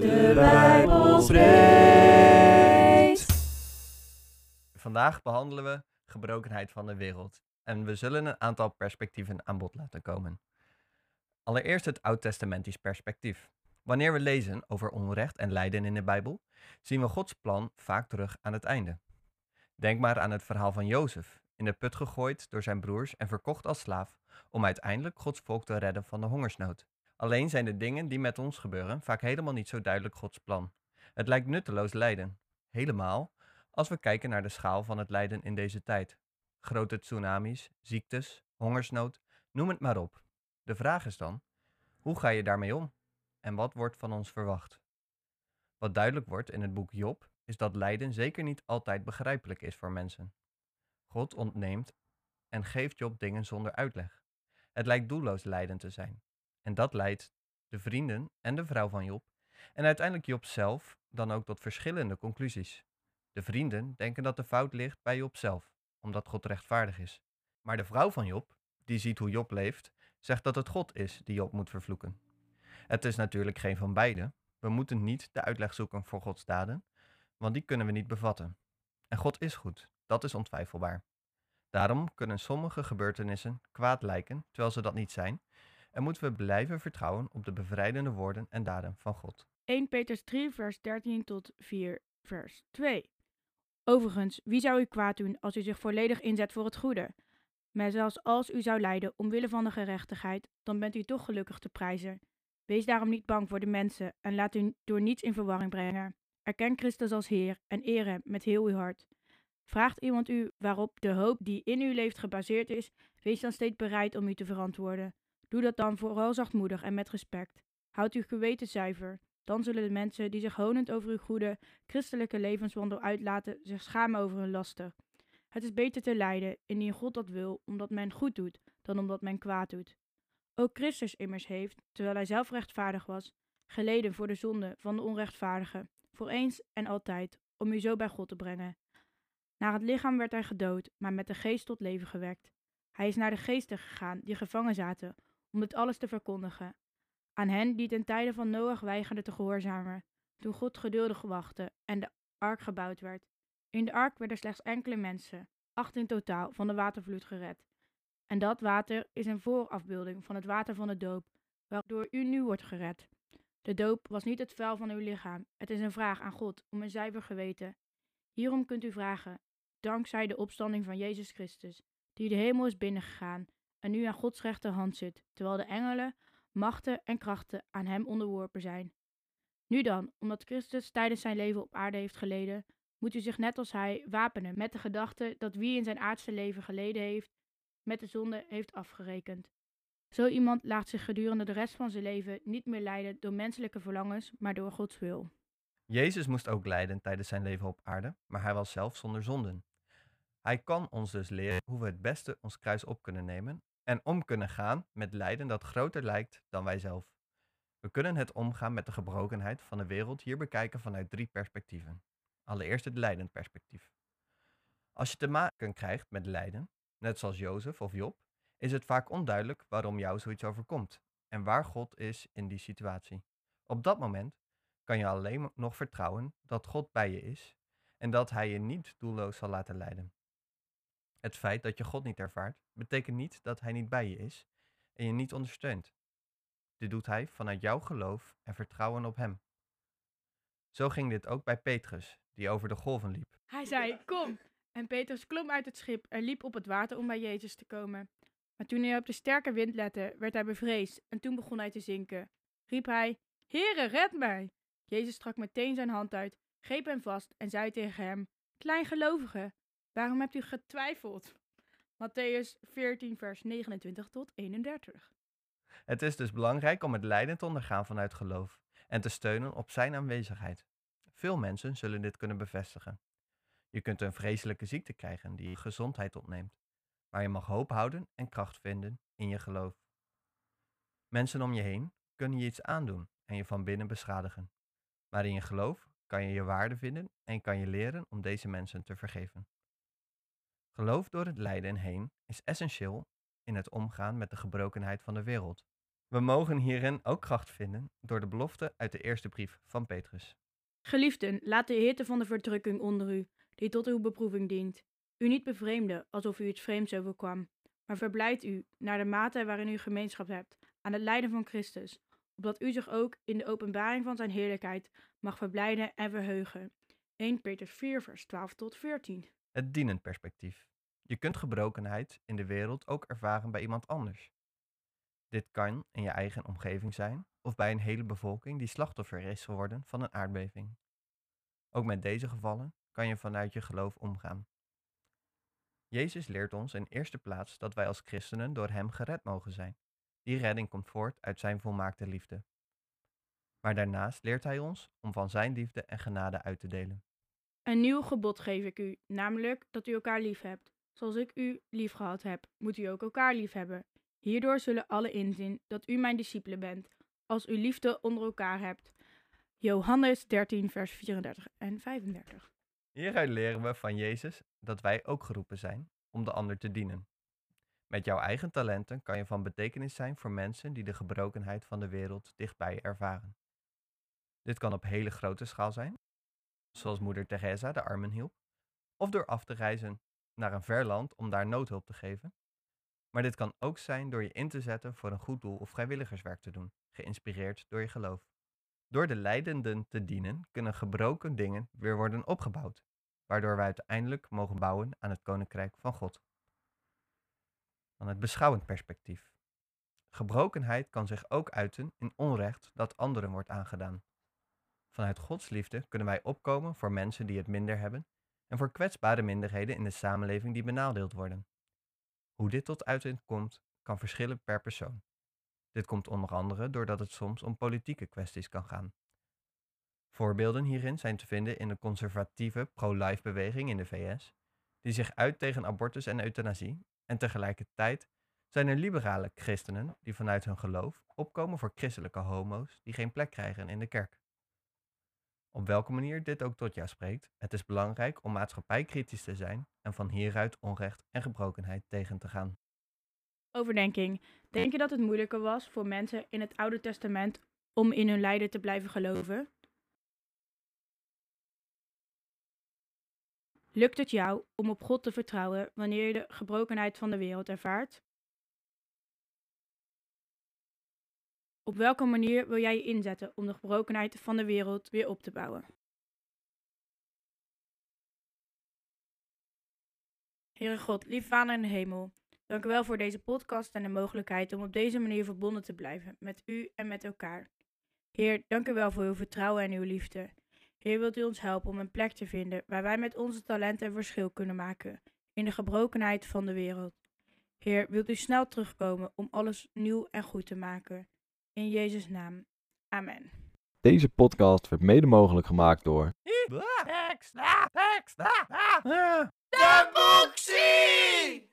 De Bijbel spreekt. Vandaag behandelen we gebrokenheid van de wereld. En we zullen een aantal perspectieven aan bod laten komen. Allereerst het oud-testamentisch perspectief. Wanneer we lezen over onrecht en lijden in de Bijbel, zien we Gods plan vaak terug aan het einde. Denk maar aan het verhaal van Jozef, in de put gegooid door zijn broers en verkocht als slaaf, om uiteindelijk Gods volk te redden van de hongersnood. Alleen zijn de dingen die met ons gebeuren vaak helemaal niet zo duidelijk Gods plan. Het lijkt nutteloos lijden. Helemaal als we kijken naar de schaal van het lijden in deze tijd. Grote tsunamis, ziektes, hongersnood, noem het maar op. De vraag is dan: hoe ga je daarmee om? En wat wordt van ons verwacht? Wat duidelijk wordt in het boek Job is dat lijden zeker niet altijd begrijpelijk is voor mensen. God ontneemt en geeft Job dingen zonder uitleg. Het lijkt doelloos lijden te zijn. En dat leidt de vrienden en de vrouw van Job en uiteindelijk Job zelf dan ook tot verschillende conclusies. De vrienden denken dat de fout ligt bij Job zelf, omdat God rechtvaardig is. Maar de vrouw van Job, die ziet hoe Job leeft, zegt dat het God is die Job moet vervloeken. Het is natuurlijk geen van beide. We moeten niet de uitleg zoeken voor Gods daden, want die kunnen we niet bevatten. En God is goed, dat is ontwijfelbaar. Daarom kunnen sommige gebeurtenissen kwaad lijken, terwijl ze dat niet zijn, en moeten we blijven vertrouwen op de bevrijdende woorden en daden van God. 1 Petrus 3, vers 13 tot 4, vers 2. Overigens, wie zou u kwaad doen als u zich volledig inzet voor het goede? Maar zelfs als u zou lijden omwille van de gerechtigheid, dan bent u toch gelukkig te prijzen. Wees daarom niet bang voor de mensen en laat u door niets in verwarring brengen. Erken Christus als Heer en eer hem met heel uw hart. Vraagt iemand u waarop de hoop die in u leeft gebaseerd is, wees dan steeds bereid om u te verantwoorden. Doe dat dan vooral zachtmoedig en met respect. Houd uw geweten zuiver. Dan zullen de mensen die zich honend over uw goede, christelijke levenswandel uitlaten, zich schamen over hun lasten. Het is beter te lijden, indien God dat wil, omdat men goed doet, dan omdat men kwaad doet. Ook Christus immers heeft, terwijl hij zelf rechtvaardig was, geleden voor de zonde van de onrechtvaardige, voor eens en altijd, om u zo bij God te brengen. Naar het lichaam werd hij gedood, maar met de geest tot leven gewekt. Hij is naar de geesten gegaan die gevangen zaten, om dit alles te verkondigen. Aan hen die ten tijde van Noach weigerden te gehoorzamen, toen God geduldig wachtte en de ark gebouwd werd. In de ark werden slechts enkele mensen, acht in totaal, van de watervloed gered. En dat water is een voorafbeelding van het water van de doop, waardoor u nu wordt gered. De doop was niet het vuil van uw lichaam, het is een vraag aan God om een zuiver geweten. Hierom kunt u vragen, dankzij de opstanding van Jezus Christus, die de hemel is binnengegaan en nu aan Gods rechterhand zit, terwijl de engelen, machten en krachten aan hem onderworpen zijn. Nu dan, omdat Christus tijdens zijn leven op aarde heeft geleden, moet u zich net als hij wapenen met de gedachte dat wie in zijn aardse leven geleden heeft, met de zonde heeft afgerekend. Zo iemand laat zich gedurende de rest van zijn leven niet meer leiden door menselijke verlangens, maar door Gods wil. Jezus moest ook lijden tijdens zijn leven op aarde, maar hij was zelf zonder zonden. Hij kan ons dus leren hoe we het beste ons kruis op kunnen nemen en om kunnen gaan met lijden dat groter lijkt dan wij zelf. We kunnen het omgaan met de gebrokenheid van de wereld hier bekijken vanuit drie perspectieven. Allereerst het lijdend perspectief. Als je te maken krijgt met lijden, net zoals Jozef of Job, is het vaak onduidelijk waarom jou zoiets overkomt en waar God is in die situatie. Op dat moment kan je alleen nog vertrouwen dat God bij je is en dat Hij je niet doelloos zal laten lijden. Het feit dat je God niet ervaart, betekent niet dat Hij niet bij je is en je niet ondersteunt. Dit doet Hij vanuit jouw geloof en vertrouwen op Hem. Zo ging dit ook bij Petrus, die over de golven liep. Hij zei: Kom! En Petrus klom uit het schip en liep op het water om bij Jezus te komen. Maar toen hij op de sterke wind lette, werd hij bevreesd en toen begon hij te zinken. Riep hij: Heere, red mij! Jezus strak meteen zijn hand uit, greep hem vast en zei tegen hem: Kleingelovige, waarom hebt u getwijfeld? Matthäus 14, vers 29 tot 31. Het is dus belangrijk om het lijden te ondergaan vanuit geloof en te steunen op Zijn aanwezigheid. Veel mensen zullen dit kunnen bevestigen. Je kunt een vreselijke ziekte krijgen die je gezondheid ontneemt, maar je mag hoop houden en kracht vinden in je geloof. Mensen om je heen kunnen je iets aandoen en je van binnen beschadigen. Maar in je geloof kan je je waarde vinden en kan je leren om deze mensen te vergeven. Geloof door het lijden heen is essentieel in het omgaan met de gebrokenheid van de wereld. We mogen hierin ook kracht vinden door de belofte uit de eerste brief van Petrus. Geliefden, laat de hitte van de verdrukking onder u, die tot uw beproeving dient, u niet bevreemden alsof u iets vreemds overkwam, maar verblijd u, naar de mate waarin u gemeenschap hebt, aan het lijden van Christus, opdat u zich ook in de openbaring van zijn heerlijkheid mag verblijden en verheugen. 1 Petrus 4 vers 12 tot 14 Het dienend perspectief. Je kunt gebrokenheid in de wereld ook ervaren bij iemand anders. Dit kan in je eigen omgeving zijn of bij een hele bevolking die slachtoffer is geworden van een aardbeving. Ook met deze gevallen kan je vanuit je geloof omgaan. Jezus leert ons in eerste plaats dat wij als christenen door Hem gered mogen zijn. Die redding komt voort uit Zijn volmaakte liefde. Maar daarnaast leert Hij ons om van Zijn liefde en genade uit te delen. Een nieuw gebod geef ik u, namelijk dat u elkaar lief hebt. Zoals ik u lief gehad heb, moet u ook elkaar lief hebben. Hierdoor zullen alle inzien dat u mijn discipelen bent, als u liefde onder elkaar hebt. Johannes 13, vers 34 en 35. Hieruit leren we van Jezus dat wij ook geroepen zijn om de ander te dienen. Met jouw eigen talenten kan je van betekenis zijn voor mensen die de gebrokenheid van de wereld dichtbij ervaren. Dit kan op hele grote schaal zijn, zoals moeder Teresa de armen hielp, of door af te reizen naar een ver land om daar noodhulp te geven. Maar dit kan ook zijn door je in te zetten voor een goed doel of vrijwilligerswerk te doen, geïnspireerd door je geloof. Door de lijdenden te dienen kunnen gebroken dingen weer worden opgebouwd, waardoor we uiteindelijk mogen bouwen aan het koninkrijk van God. Van het beschouwend perspectief. Gebrokenheid kan zich ook uiten in onrecht dat anderen wordt aangedaan. Vanuit Gods liefde kunnen wij opkomen voor mensen die het minder hebben en voor kwetsbare minderheden in de samenleving die benadeeld worden. Hoe dit tot uiting komt, kan verschillen per persoon. Dit komt onder andere doordat het soms om politieke kwesties kan gaan. Voorbeelden hierin zijn te vinden in de conservatieve pro-life beweging in de VS, die zich uit tegen abortus en euthanasie, en tegelijkertijd zijn er liberale christenen die vanuit hun geloof opkomen voor christelijke homo's die geen plek krijgen in de kerk. Op welke manier dit ook tot jou spreekt, het is belangrijk om maatschappijkritisch te zijn en van hieruit onrecht en gebrokenheid tegen te gaan. Overdenking. Denk je dat het moeilijker was voor mensen in het Oude Testament om in hun lijden te blijven geloven? Lukt het jou om op God te vertrouwen wanneer je de gebrokenheid van de wereld ervaart? Op welke manier wil jij je inzetten om de gebrokenheid van de wereld weer op te bouwen? Heere God, lief Vader in de hemel, dank u wel voor deze podcast en de mogelijkheid om op deze manier verbonden te blijven met u en met elkaar. Heer, dank u wel voor uw vertrouwen en uw liefde. Heer, wilt u ons helpen om een plek te vinden waar wij met onze talenten verschil kunnen maken in de gebrokenheid van de wereld. Heer, wilt u snel terugkomen om alles nieuw en goed te maken. In Jezus' naam. Amen. Deze podcast werd mede mogelijk gemaakt door Extra, extra, De Boxie!